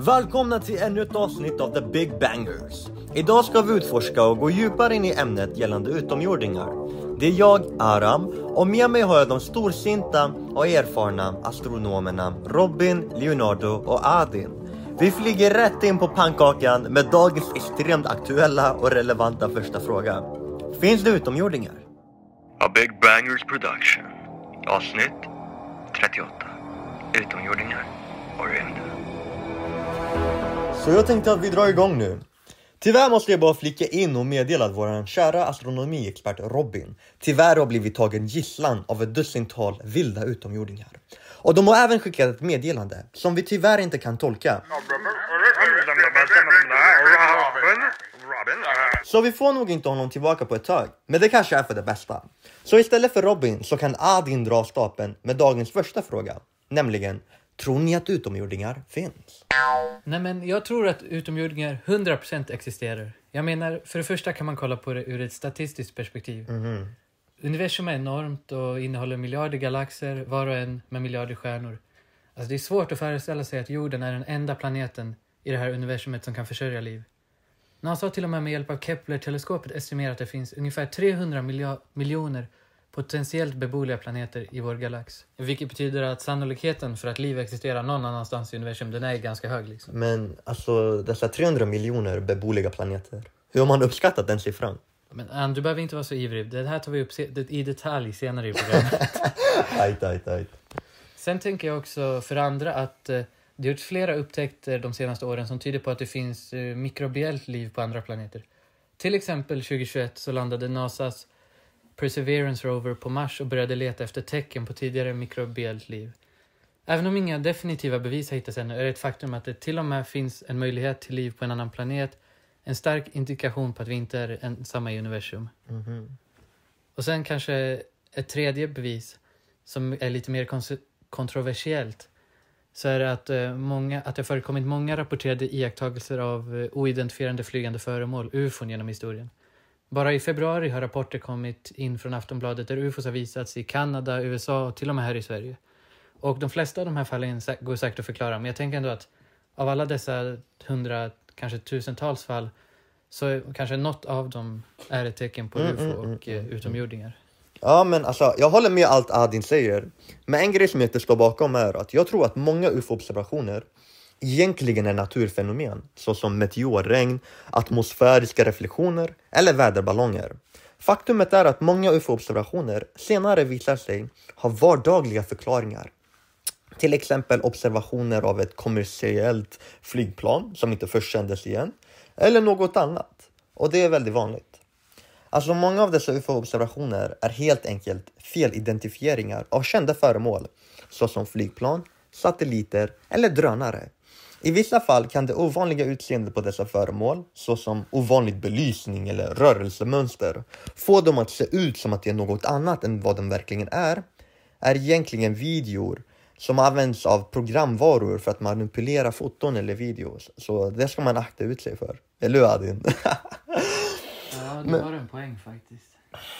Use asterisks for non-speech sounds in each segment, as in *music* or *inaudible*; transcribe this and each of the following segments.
Välkomna till ännu ett avsnitt av The Big Bangers. Idag ska vi utforska och gå djupare in i ämnet gällande utomjordingar. Det är jag, Aram, och med mig har jag de storsinta och erfarna astronomerna Robin, Leonardo och Adin. Vi flyger rätt in på pannkakan med dagens extremt aktuella och relevanta första fråga. Finns det utomjordingar? A Big Bangers Production. Avsnitt 38. Utomjordingar och rymden. Så jag tänkte att vi drar igång nu. Tyvärr måste jag bara flika in och meddela att vår kära astronomiexpert Robin tyvärr har blivit tagen gisslan av ett dussintal vilda utomjordingar. Och de har även skickat ett meddelande som vi tyvärr inte kan tolka. Så vi får nog inte honom tillbaka på ett tag. Men det kanske är för det bästa. Så istället för Robin så kan Adin dra stapeln med dagens första fråga. Nämligen, tror ni att utomjordingar finns? Nej, men jag tror att utomjordingar 100% existerar. Jag menar, för det första kan man kolla på det ur ett statistiskt perspektiv. Universum är enormt och innehåller miljarder galaxer, var och en med miljarder stjärnor. Alltså det är svårt att föreställa sig att jorden är den enda planeten i det här universumet som kan försörja liv. NASA har till och med med hjälp av Kepler-teleskopet estimerat att det finns ungefär 300 milja- miljoner potentiellt beboeliga planeter i vår galax. Vilket betyder att sannolikheten för att liv existerar någon annanstans i universum, den är ganska hög liksom. Men alltså dessa 300 miljoner beboeliga planeter. Hur har man uppskattat den siffran? Men Ann, du behöver inte vara så ivrig. Det här tar vi upp i detalj senare i programmet. *laughs* Ajt, ajt, ajt. Sen tänker jag också för andra att eh, det har gjorts flera upptäckter de senaste åren som tyder på att det finns eh, mikrobiellt liv på andra planeter. Till exempel 2021 så landade NASAs Perseverance Rover på Mars och började leta efter tecken på tidigare mikrobiellt liv. Även om inga definitiva bevis har hittats ännu är det ett faktum att det till och med finns en möjlighet till liv på en annan planet. En stark indikation på att vi inte är ensamma i universum. Och sen kanske ett tredje bevis som är lite mer kontroversiellt så är det att, eh, många, att det förekommit många rapporterade iakttagelser av eh, oidentifierade flygande föremål, ufon, genom historien. Bara i februari har rapporter kommit in från Aftonbladet där ufos har visats i Kanada, USA och till och med här i Sverige. Och de flesta av de här fallen går säkert att förklara, men jag tänker ändå att av alla dessa hundra, kanske tusentals fall så kanske något av dem är ett tecken på Mm, ufo mm, mm, och eh, utomjordingar. Ja men alltså jag håller med allt Adin säger. Men en grej som jag inte står bakom är att jag tror att många ufo-observationer egentligen är naturfenomen såsom meteorregn, atmosfäriska reflektioner eller väderballonger. Faktumet är att många ufo-observationer senare visar sig ha vardagliga förklaringar. Till exempel observationer av ett kommersiellt flygplan som inte först kändes igen. Eller något annat. Och det är väldigt vanligt. Alltså många av dessa UFO-observationer är helt enkelt felidentifieringar av kända föremål såsom flygplan, satelliter eller drönare. I vissa fall kan det ovanliga utseendet på dessa föremål, såsom ovanlig belysning eller rörelsemönster, få dem att se ut som att det är något annat än vad de verkligen är, är egentligen videor som används av programvaror för att manipulera foton eller videos. Så det ska man akta ut sig för. Eller hur Adin? *laughs* Ja, du har en poäng faktiskt.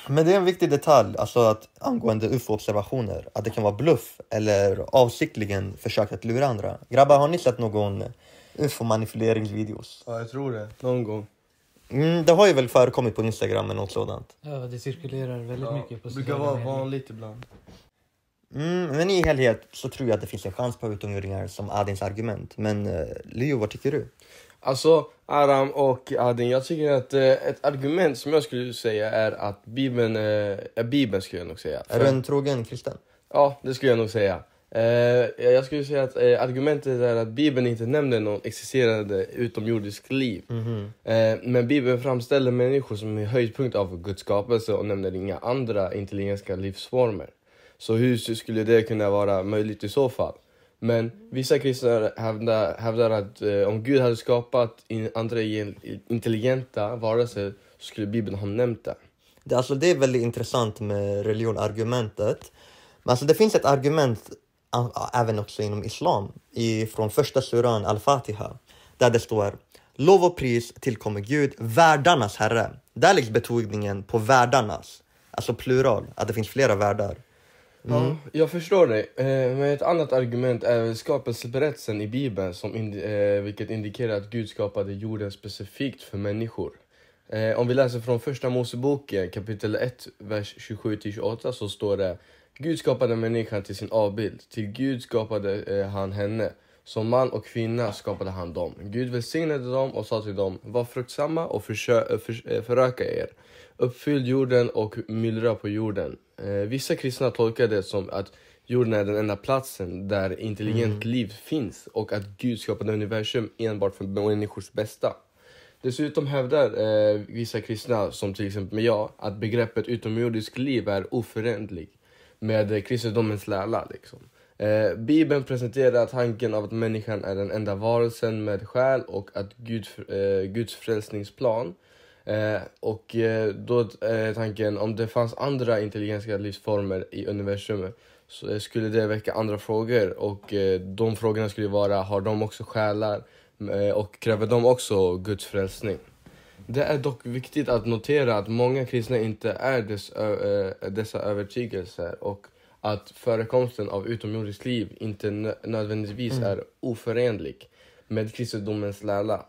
Men det är en viktig detalj alltså att angående ufo-observationer, att det kan vara bluff eller avsiktligen försök att lura andra. Grabbar, har ni sett någon ufo-manipuleringsvideos? Ja, jag tror det. Någon gång. Mm, det har ju väl förekommit på Instagram eller något sådant. Ja, det cirkulerar väldigt mycket på det brukar vara vanligt ibland. Mm, men i helhet så tror jag att det finns en chans på utomjordingar som Adins argument. Men eh, Leo, vad tycker du? Alltså, Aram och Adin, jag tycker att eh, ett argument som jag skulle säga är att Bibeln eh, är Bibeln skulle jag nog säga. Är du en trogen kristen? Ja, det skulle jag nog säga. Eh, jag skulle säga att eh, argumentet är att Bibeln inte nämner någon existerande utomjordisk liv. Mhm. Eh, men Bibeln framställer människor som är höjdpunkt av Guds skapelse och nämner inga andra intelligenta livsformer. Så hur skulle det kunna vara möjligt i så fall? Men vissa kristna hävdar, hävdar att eh, om Gud hade skapat in, andra intelligenta varelser så skulle Bibeln ha nämnt det. Det, alltså, det är väldigt intressant med religionargumentet. Men alltså, det finns ett argument även också inom islam i, från första suran al-Fatiha där det står Lov och pris tillkommer Gud, världarnas herre. Där läggs betoningen på världarnas, alltså plural, att det finns flera världar. Ja, jag förstår dig. Eh, men ett annat argument är skapelseberättelsen i Bibeln, som indi- eh, vilket indikerar att Gud skapade jorden specifikt för människor. Eh, om vi läser från första Moseboken, kapitel 1, vers 27-28, så står det Gud skapade människan till sin avbild. Till Gud skapade han henne. Som man och kvinna skapade han dem. Gud välsignade dem och sa till dem, var fruktsamma och försö- för- föröka er. Uppfyll jorden och myllra på jorden. Eh, vissa kristna tolkar det som att jorden är den enda platsen där intelligent liv finns och att Gud skapade universum enbart för människors bästa. Dessutom hävdar eh, vissa kristna, som till exempel jag, att begreppet utomjordisk liv är oförenlig med kristendomens lära. Liksom. Eh, Bibeln presenterar tanken av att människan är den enda varelsen med själ och att Gud, eh, Guds frälsningsplan Eh, och eh, då är tanken om det fanns andra intelligenta livsformer i universum så eh, skulle det väcka andra frågor och eh, de frågorna skulle vara har de också själar eh, och kräver de också Guds frälsning? Det är dock viktigt att notera att många kristna inte är dess, eh, dessa övertygelser och att förekomsten av utomjordiskt liv inte nö- nödvändigtvis är oförenlig med kristendomens lära.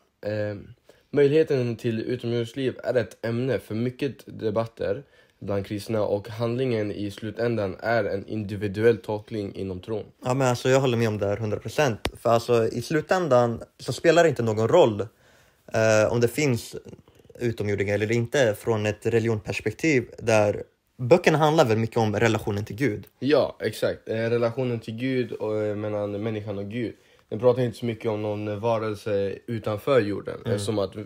Möjligheten till utomjordiskt liv är ett ämne för mycket debatter bland kristna och handlingen i slutändan är en individuell tolkning inom tron. Ja, men alltså, jag håller med om det här 100%. För alltså, i slutändan så spelar det inte någon roll eh, om det finns utomjordingar eller inte från ett religionperspektiv där böckerna handlar väl mycket om relationen till Gud. Ja, exakt. Eh, relationen till Gud och eh, mellan människan och Gud. Den pratar inte så mycket om någon varelse utanför jorden. Som att eh,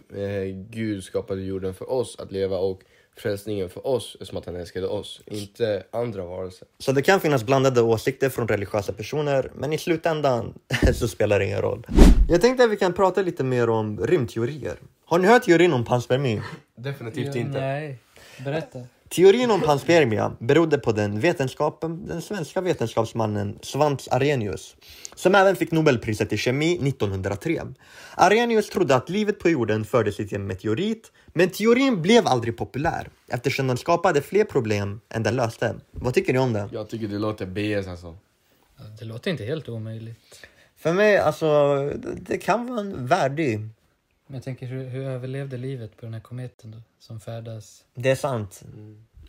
Gud skapade jorden för oss att leva och frälsningen för oss som att han älskade oss. Inte andra varelser. Så det kan finnas blandade åsikter från religiösa personer, men i slutändan *laughs* så spelar det ingen roll. Jag tänkte att vi kan prata lite mer om rymdteorier. Har ni hört teorin om panspermi? Definitivt Ja, inte. Nej, berätta. Teorin om panspermia berodde på den vetenskapen, den svenska vetenskapsmannen Svante Arrhenius, som även fick Nobelpriset i kemi 1903. Arrhenius trodde att livet på jorden förde sig till en meteorit, men teorin blev aldrig populär eftersom den skapade fler problem än den löste. Vad tycker ni om det? Jag tycker det låter BS alltså. Det låter inte helt omöjligt. För mig, alltså, det- det kan vara en värdig. Men jag tänker, hur, hur överlevde livet på den här kometen då? Som färdas... Det är sant.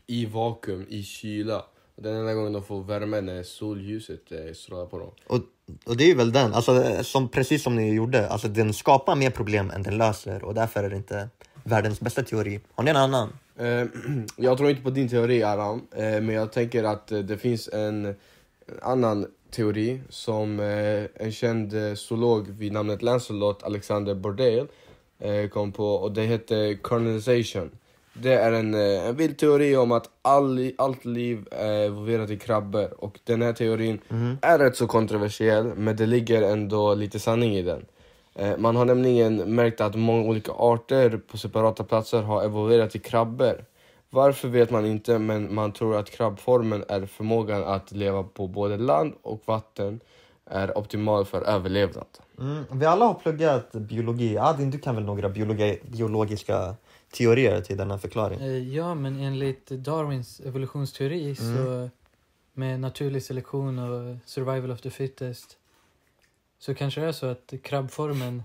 I vakuum, i kyla. Den enda gången de får värme är när solljuset eh, strålar på dem. Och, och det är väl den, alltså, som, precis som ni gjorde, alltså, den skapar mer problem än den löser och därför är det inte världens bästa teori. Har ni en annan? Eh, *clears throat* jag tror inte på din teori Aram, eh, men jag tänker att eh, det finns en, annan teori som eh, en känd eh, zoolog vid namnet Lancelot Alexander Bordale eh, kom på och det heter colonization. Det är en, eh, en vild teori om att all, allt liv är evolverat i krabbor och den här teorin är rätt så kontroversiell men det ligger ändå lite sanning i den. Eh, Man har nämligen märkt att många olika arter på separata platser har evolverat till krabbor. Varför vet man inte, men man tror att krabbformen är förmågan att leva på både land och vatten är optimal för överlevnad. Mm, vi alla har pluggat biologi. Adin, du kan väl några biologi, biologiska teorier till denna förklaring? Eh, Ja, men enligt Darwins evolutionsteori så med naturlig selektion och survival of the fittest så kanske det är så att krabbformen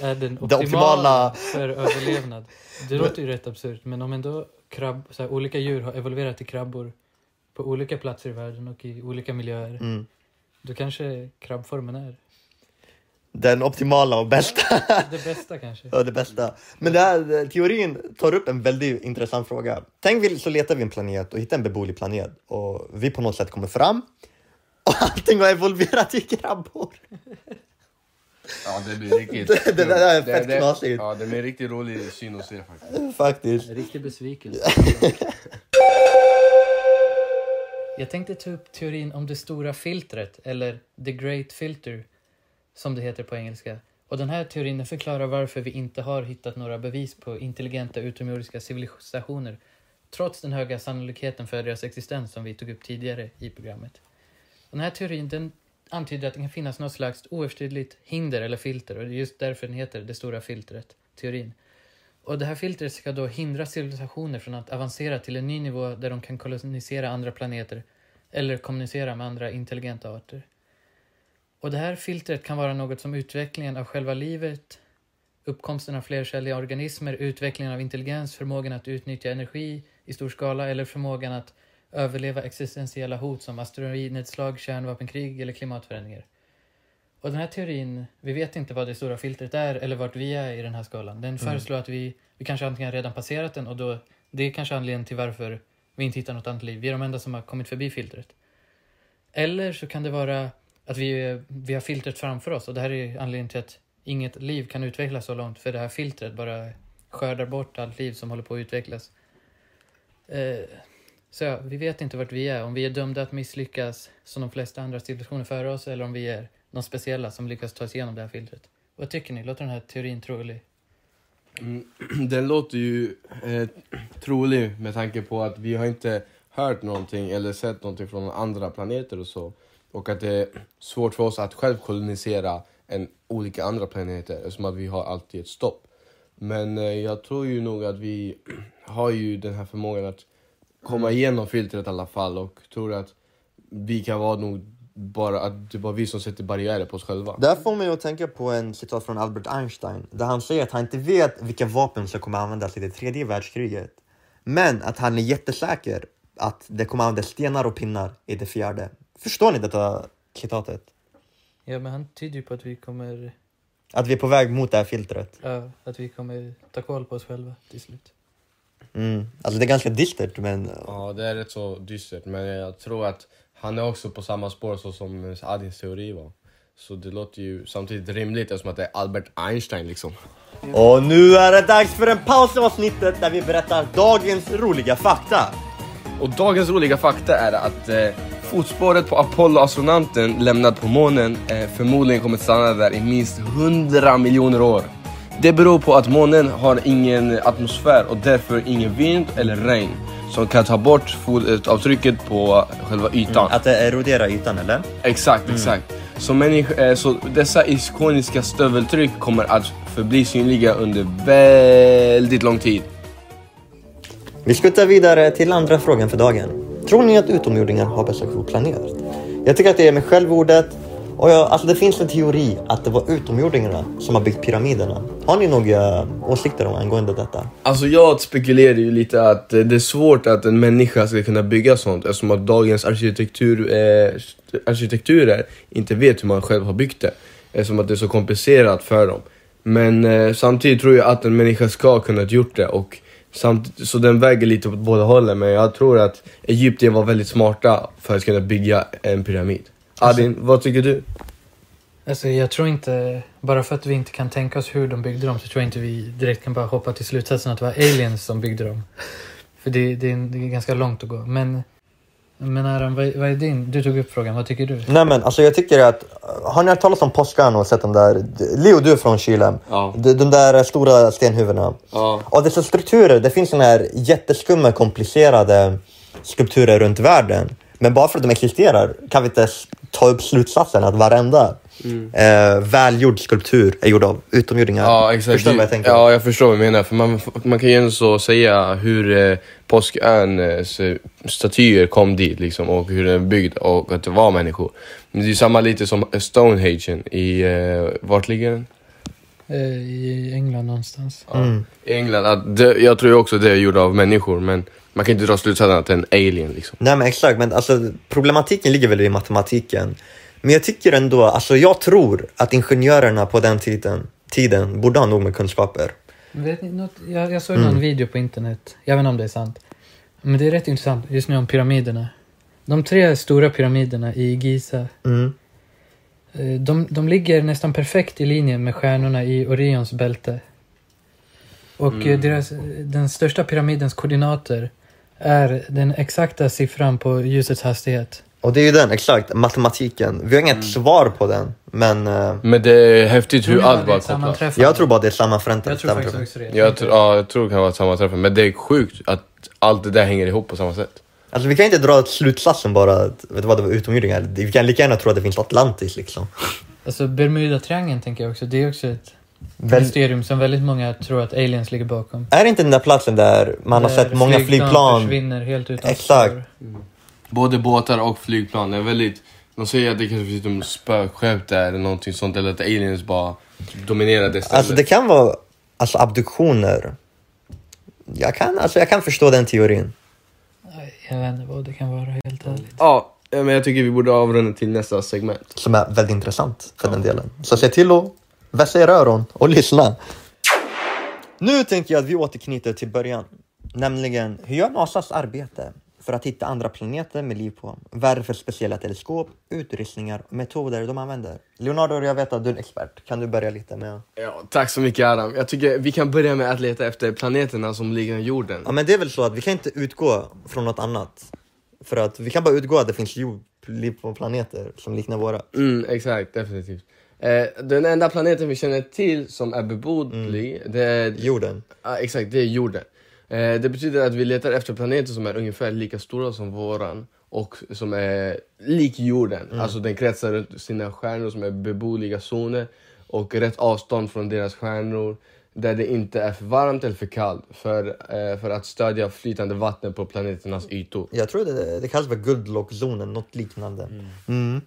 är den optimala, optimala. för överlevnad. Det låter ju rätt absurt, men om ändå krabb, så här, olika djur har evolverat till krabbor på olika platser i världen och i olika miljöer, Mm. Då kanske krabbformen är Den optimala och bästa. *laughs* det bästa kanske. Ja, det bästa. Men det här, eh, teorin tar upp en väldigt intressant fråga. Tänk vi så letar vi en planet och hittar en beboelig planet och vi på något sätt kommer fram och *laughs* allting har evolverat i krabbor. Ja, det blir riktigt... *laughs* Det- det där är fett knasigt. Ja, det blir en riktigt rolig syn att se faktiskt. Faktiskt. En riktig besvikelse. Jag tänkte ta upp teorin om det stora filtret, eller the great filter, som det heter på engelska. Och den här teorin förklarar varför vi inte har hittat några bevis på intelligenta utomjordiska civilisationer, trots den höga sannolikheten för deras existens som vi tog upp tidigare i programmet. Den här teorin den antyder att det kan finnas något slags oöverstigligt hinder eller filter, och det är just därför den heter det stora filtret, teorin. Och det här filtret ska då hindra civilisationer från att avancera till en ny nivå där de kan kolonisera andra planeter eller kommunicera med andra intelligenta arter. Och det här filtret kan vara något som utvecklingen av själva livet, uppkomsten av flercelliga organismer, utvecklingen av intelligens, förmågan att utnyttja energi i stor skala eller förmågan att överleva existentiella hot som asteroidnedslag, kärnvapenkrig eller klimatförändringar. Och den här teorin, vi vet inte vad det stora filtret är eller vart vi är i den här skalan. Den föreslår att vi, vi kanske antingen redan passerat den och då, det är kanske anledningen till varför vi inte hittar något annat liv. Vi är de enda som har kommit förbi filtret. Eller så kan det vara att vi, vi har filtret framför oss och det här är anledningen till att inget liv kan utvecklas så långt för det här filtret bara skördar bort allt liv som håller på att utvecklas. Eh, så ja, vi vet inte vart vi är, om vi är dömda att misslyckas som de flesta andra civilisationer före oss eller om vi är de speciella som lyckas ta sig igenom det här filtret. Vad tycker ni? Låter den här teorin trolig? Mm, Den låter ju eh, trolig med tanke på att vi har inte hört någonting eller sett någonting från andra planeter och så. Och att det är svårt för oss att själv kolonisera en, olika andra planeter eftersom att vi har alltid ett stopp. Men eh, jag tror ju nog att vi har ju den här förmågan att komma igenom filtret i alla fall och tror att vi kan vara nog bara att det bara vi som sätter barriärer på oss själva. Där får mig att tänka på en citat från Albert Einstein där han säger att han inte vet vilka vapen som kommer användas i det tredje världskriget. Men att han är jättesäker att det kommer användas stenar och pinnar i det fjärde. Förstår ni detta citatet? Ja, men han tyder ju på att vi kommer, Att vi är på väg mot det här filtret. ja, att vi kommer ta koll på oss själva till slut. Mm. Alltså det är ganska dystert men Ja, det är rätt så dystert. Men jag tror att han är också på samma spår så som Adins teori var. Så det låter ju samtidigt rimligt eftersom att det är Albert Einstein liksom. Och nu är det dags för en paus i avsnittet där vi berättar dagens roliga fakta. Och dagens roliga fakta är att eh, fotspåret på Apollo-astronauten lämnad på månen eh, förmodligen kommer att stanna där i minst 100 miljoner år. Det beror på att månen har ingen atmosfär och därför ingen vind eller regn som kan ta bort fotavtrycket på själva ytan. Att det eroderar ytan eller? Exakt, exakt. Så, eh, så dessa ikoniska stöveltryck kommer att förbli synliga under väldigt lång tid. Vi skuttar vidare till andra frågan för dagen. Tror ni att utomjordingar har besökt vår planet? Jag tycker att det är med självordet och jag, alltså det finns en teori att det var utomjordingarna som har byggt pyramiderna. Har ni några åsikter om angående detta? Alltså jag spekulerar ju lite att eh, det är svårt att en människa ska kunna bygga sånt eftersom att dagens arkitektur, eh, arkitekturer inte vet hur man själv har byggt det. Eftersom att det är så komplicerat för dem. Men eh, samtidigt tror jag att en människa ska ha kunnat gjort det och samt, så den väger lite åt båda hållen men jag tror att Egypten var väldigt smarta för att kunna bygga en pyramid. Adin, vad tycker du? Alltså jag tror inte, bara för att vi inte kan tänka oss hur de byggde dem så tror jag inte vi direkt kan bara hoppa till slutsatsen att det var aliens som byggde dem. För det, det, är, det är ganska långt att gå. Men, men Aron, vad, vad är din? Du tog upp frågan, vad tycker du? Nej men alltså jag tycker att, har ni hört talas om påskan och sett de där, Leo du är från Chile, Ja. de, de där stora stenhuvudena. Ja. Och dessa strukturer, det finns såna här jätteskumma komplicerade skulpturer runt världen. Men bara för att de existerar kan vi inte ta upp slutsatsen att varenda eh, välgjord skulptur är gjord av utomjordingar. Ja, exakt. Förstår du vad jag tänker? Ja, jag förstår vad du menar. För man, man kan ju ändå så säga hur eh, Påsköns eh, statyer kom dit liksom, och hur den är byggd och att det var människor. Men det är ju samma lite som Stonehenge i... Eh, vart ligger den? Eh, I England någonstans. Ja, I England. Att det, jag tror också det är gjort av människor men man kan inte dra slutsatsen att det är en alien liksom. Nej men exakt, men alltså, problematiken ligger väl i matematiken. Men jag tycker ändå, alltså jag tror att ingenjörerna på den tiden, tiden borde ha nog med kunskaper. Vet ni något? Jag, jag såg någon video på internet, jag vet inte om det är sant. Men det är rätt intressant just nu om pyramiderna. De tre stora pyramiderna i Giza, Mm. eh, de, de ligger nästan perfekt i linje med stjärnorna i Orions bälte. Och eh, deras, den största pyramidens koordinater är den exakta siffran på ljusets hastighet. Och det är ju den, exakt, matematiken. Vi har inget svar på den, men eh, Men det är häftigt hur allt bara kopplas. jag tror bara det är samma förändrade Jag tror faktiskt också det. Jag, tror- ja, jag tror det kan vara ett sammanträffande men det är sjukt att allt det där hänger ihop på samma sätt. Alltså vi kan inte dra slutsatsen bara att vet du vad, det var utomjordingar. Vi kan lika gärna tro att det finns Atlantis liksom. Alltså Bermuda-triangeln tänker jag också, det är också ett Väl, mysterium som väldigt många tror att aliens ligger bakom. är det inte den där platsen där man har Där sett många flygplan? försvinner helt utan Exakt. spår. Både båtar och flygplan. Det är väldigt... De säger att det kanske finns någon spökskepp där eller någonting sånt. Eller att aliens bara dominerar det stället. Alltså det kan vara alltså, abduktioner. Jag kan, alltså, jag kan förstå den teorin. Nej, Jag vet inte vad det kan vara helt ärligt. Ja, men jag tycker vi borde avrunda till nästa segment. Som är väldigt intressant för den delen. Så se till att vässa era öron och lyssna. Nu tänker jag att vi återknyter till början. Nämligen, hur gör NASAs arbete för att hitta andra planeter med liv på? Vad är det för speciella teleskop, utrustningar och metoder de använder? Leonardo, jag vet att du är en expert. Kan du börja lite med... Ja, tack så mycket Adam. Jag tycker vi kan börja med att leta efter planeterna som ligger i jorden. Ja, men det är väl så att vi kan inte utgå från något annat. För att vi kan bara utgå att det finns liv på planeter som liknar våra. Mm, exakt, definitivt. Eh, den enda planeten vi känner till som är bebodlig, det är Jorden. Ja, exakt, det är jorden. Eh, det betyder att vi letar efter planeter som är ungefär lika stora som våran och som är lik jorden. Alltså den kretsar runt sina stjärnor som är beboeliga zoner och rätt avstånd från deras stjärnor där det inte är för varmt eller för kallt för, eh, för att stödja flytande vatten på planeternas ytor. Jag tror det, det kallas för Goldlock-zonen, något liknande. Mm.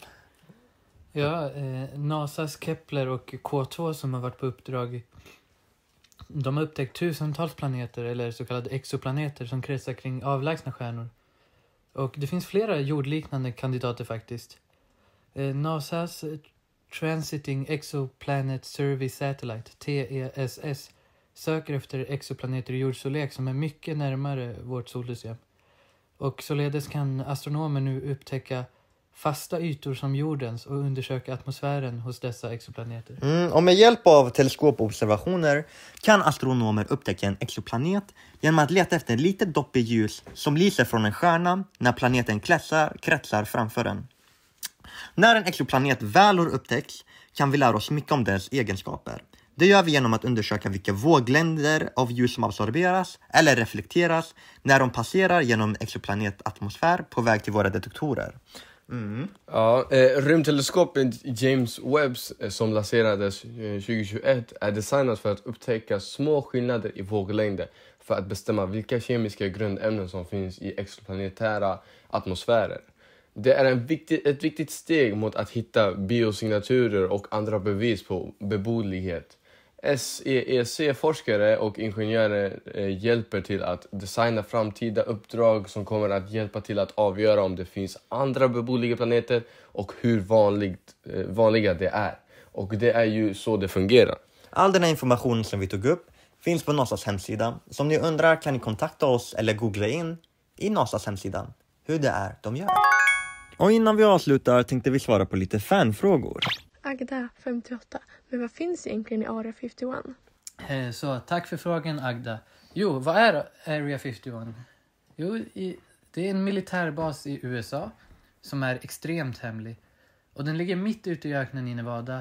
Ja, eh, NASAs Kepler och K2 som har varit på uppdrag. De har upptäckt tusentals planeter, eller så kallade exoplaneter, som kretsar kring avlägsna stjärnor. Och det finns flera jordliknande kandidater faktiskt. Eh, NASAs Transiting Exoplanet Survey Satellite, TESS, söker efter exoplaneter i jordstorlek som är mycket närmare vårt solsystem. Och således kan astronomer nu upptäcka fasta ytor som jordens och undersöka atmosfären hos dessa exoplaneter. Mm, och med hjälp av teleskopobservationer kan astronomer upptäcka en exoplanet genom att leta efter ett litet dopp i ljus som lyser från en stjärna när planeten kretsar, kretsar framför den. När en exoplanet väl har upptäckts kan vi lära oss mycket om dess egenskaper. Det gör vi genom att undersöka vilka våglängder av ljus som absorberas eller reflekteras när de passerar genom exoplanetatmosfär på väg till våra detektorer. Ja, eh, rymdteleskopet James Webbs eh, som lanserades eh, 2021 är designat för att upptäcka små skillnader i våglängder för att bestämma vilka kemiska grundämnen som finns i exoplanetära atmosfärer. Det är en viktig, ett viktigt steg mot att hitta biosignaturer och andra bevis på beboelighet. SEEC-forskare och ingenjörer eh, hjälper till att designa framtida uppdrag som kommer att hjälpa till att avgöra om det finns andra beboeliga planeter och hur vanligt, eh, vanliga det är. Och det är ju så det fungerar. All den här informationen som vi tog upp finns på NASAs hemsida. Så om ni undrar kan ni kontakta oss eller googla in i NASAs hemsida hur det är de gör. Och innan vi avslutar tänkte vi svara på lite fanfrågor. Agda, 58. Men vad finns egentligen i Area 51? Eh, Så tack för frågan Agda. Jo, vad är Area 51? Jo, i, det är en militärbas i USA som är extremt hemlig. Och den ligger mitt ute i öknen i Nevada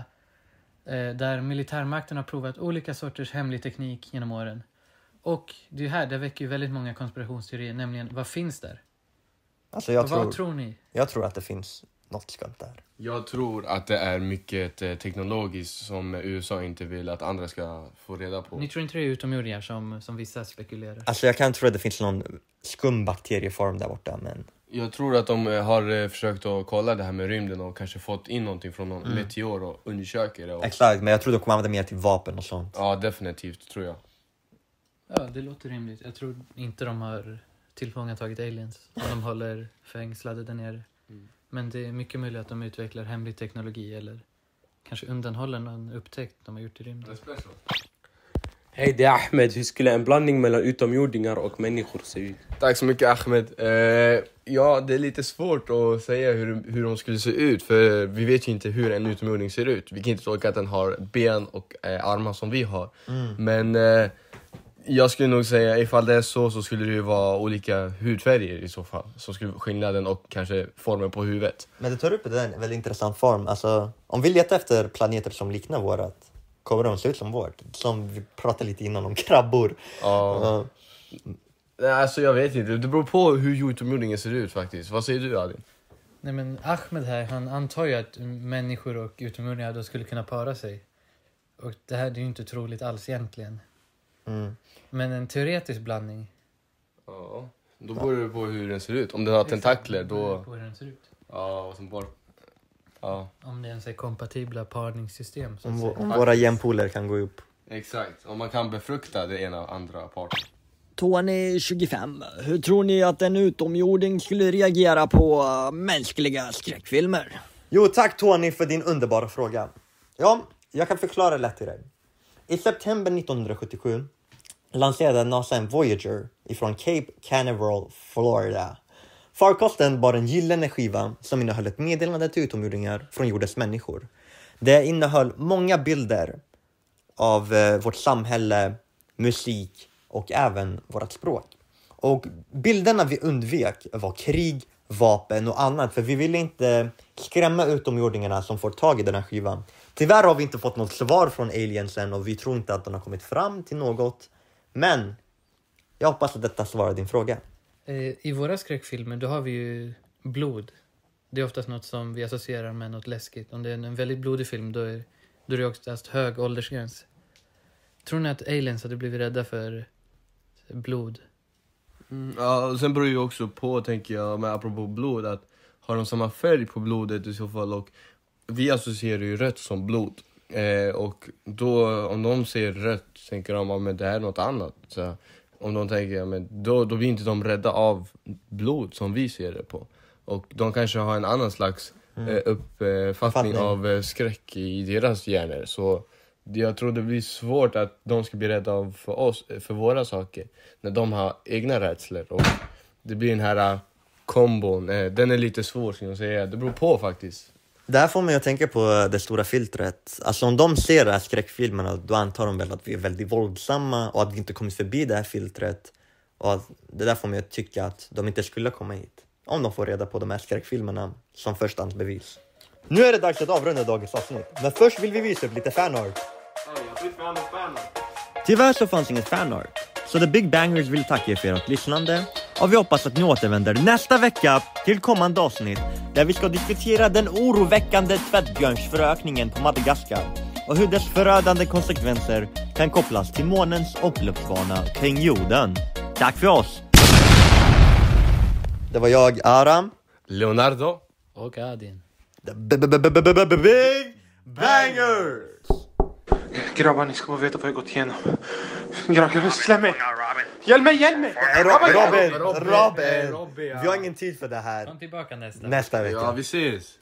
eh, där militärmakten har provat olika sorters hemlig teknik genom åren. Och det här det väcker ju väldigt många konspirationsteorier, nämligen vad finns där? Alltså jag Och vad tror, tror ni? jag tror att det finns något skumt där. Jag tror att det är mycket eh, teknologiskt som USA inte vill att andra ska få reda på. Ni tror inte det är utomjordingar som, som vissa spekulerar? Alltså jag kan tro att det finns någon skum bakterieform där borta men Jag tror att de eh, har eh, försökt att kolla det här med rymden och kanske fått in någonting från någon meteor och undersöker det. Och, exakt, men jag tror de kommer använda mer till vapen och sånt. ja, definitivt tror jag. Ja, det låter rimligt. Jag tror inte de har tillfångatagit aliens. Och de håller fängslade där nere. Men det är mycket möjligt att de utvecklar hemlig teknologi eller kanske undanhåller någon upptäckt de har gjort i rymden. Hej, det är Ahmed. Hur skulle en blandning mellan utomjordingar och människor se ut? Tack så mycket Ahmed. Eh, ja, det är lite svårt att säga hur, hur de skulle se ut för vi vet ju inte hur en utomjording ser ut. Vi kan inte tolka att den har ben och eh, armar som vi har. Men eh, jag skulle nog säga ifall det är så så skulle det ju vara olika hudfärger i så fall. Som skulle skilja den och kanske formen på huvudet. Men du tar upp det en väldigt intressant form. Alltså, om vi letar efter planeter som liknar vårat, kommer de se ut som vårt? Som vi pratade lite innan om krabbor. Ja. Nej, Alltså jag vet inte, det beror på hur utomjordingen ser ut faktiskt. Vad säger du Adin? Nej men Ahmed här, han antar ju att människor och utomjordingar då skulle kunna para sig. Och det här det är ju inte troligt alls egentligen. Mm. Men en teoretisk blandning. Ja. Då beror det på hur den ser ut. Om den har tentakler då... På hur den ser ut. Ja, och som bara... Ja, Om det ens är kompatibla parningssystem. Så att Om, säga. vå- om våra jämpoler kan gå upp. exakt. Om man kan befrukta det ena och andra parten. Tony 25. Hur tror ni att en utomjording skulle reagera på äh, mänskliga skräckfilmer? Jo, tack Tony för din underbara fråga. Ja, jag kan förklara lätt till dig. I september 1977 lanserade NASA en Voyager ifrån Cape Canaveral, Florida. Farkosten bar en gyllene skiva som innehöll ett meddelande till utomjordingar från jordens människor. Det innehöll många bilder av eh, vårt samhälle, musik och även vårt språk. Och bilderna vi undvek var krig, vapen och annat för vi ville inte skrämma utomjordingarna som får tag i den här skivan. Tyvärr har vi inte fått något svar från aliensen och vi tror inte att de har kommit fram till något. Men jag hoppas att detta svarar din fråga. Eh, I våra skräckfilmer då har vi ju blod. Det är oftast något som vi associerar med något läskigt. Om det är en väldigt blodig film då är, då är det oftast hög åldersgräns. Tror ni att aliens hade blivit rädda för blod? Mm, ja, och sen beror det ju också på, tänker jag, med apropå blod, att har de samma färg på blodet i så fall och vi associerar ju rött som blod. Eh, och då, om de ser rött, tänker de att det här är något annat. Så, om de tänker, men då, då blir inte de rädda av blod som vi ser det på. Och de kanske har en annan slags eh, uppfattning Fattning. av eh, skräck i deras hjärnor. Så jag tror det blir svårt att de ska bli rädda av för oss, för våra saker, när de har egna rädslor. Och det blir den här eh, kombon, eh, den är lite svår ska jag säga. Det beror på faktiskt. Det här får mig att tänka på det stora filtret. Alltså om de ser de här skräckfilmerna då antar de väl att vi är väldigt våldsamma och att vi inte kommit förbi det här filtret. Och att det där får mig att tycka att de inte skulle komma hit. Om de får reda på de här skräckfilmerna som förstahandsbevis. Nu är det dags att avrunda dagens avsnitt. Men först vill vi visa upp lite fanart. Tyvärr så fanns inget fanart. Så The Big Bangers vill tacka er för ert lyssnande och vi hoppas att ni återvänder nästa vecka till kommande avsnitt där vi ska diskutera den oroväckande tvättbjörnsförökningen på Madagaskar och hur dess förödande konsekvenser kan kopplas till månens omloppsbana kring jorden. Tack för oss! Det var jag, Aram. Leonardo? Och Adin. The Big Bangers! Grabbar, ni ska bara veta vad jag gått igenom. Grabbar, släpp mig! Hjälp mig, hjälp mig! Robin, Robin, Robin! Vi har ingen tid för det här. Kom tillbaka nästa. Nästa vecka. Ja, vi ses.